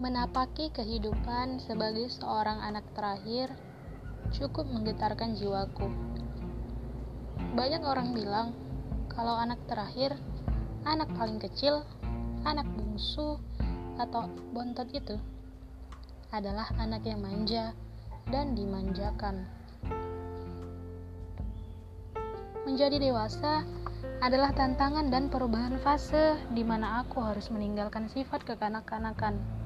Menapaki kehidupan sebagai seorang anak terakhir cukup menggetarkan jiwaku. Banyak orang bilang kalau anak terakhir, anak paling kecil, anak bungsu, atau bontot itu adalah anak yang manja dan dimanjakan. Menjadi dewasa adalah tantangan dan perubahan fase di mana aku harus meninggalkan sifat kekanak-kanakan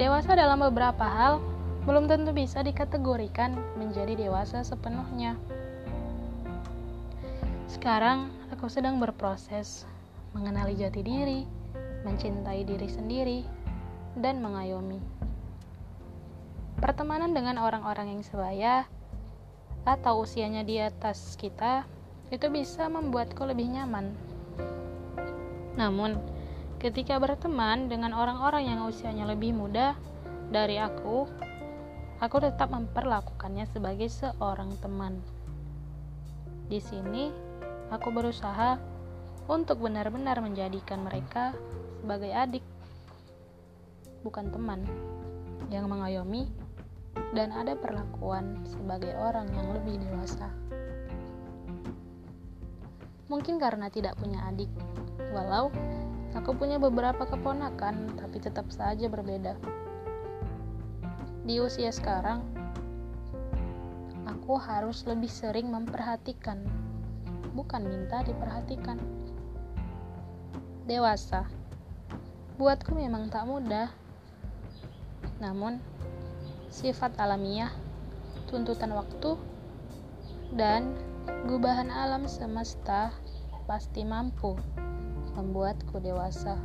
Dewasa dalam beberapa hal belum tentu bisa dikategorikan menjadi dewasa sepenuhnya. Sekarang aku sedang berproses mengenali jati diri, mencintai diri sendiri, dan mengayomi. Pertemanan dengan orang-orang yang sebaya atau usianya di atas kita itu bisa membuatku lebih nyaman. Namun, Ketika berteman dengan orang-orang yang usianya lebih muda dari aku, aku tetap memperlakukannya sebagai seorang teman. Di sini, aku berusaha untuk benar-benar menjadikan mereka sebagai adik, bukan teman yang mengayomi dan ada perlakuan sebagai orang yang lebih dewasa. Mungkin karena tidak punya adik, walau Aku punya beberapa keponakan, tapi tetap saja berbeda. Di usia sekarang, aku harus lebih sering memperhatikan, bukan minta diperhatikan. Dewasa, buatku memang tak mudah. Namun, sifat alamiah, tuntutan waktu, dan gubahan alam semesta pasti mampu membuatku dewasa.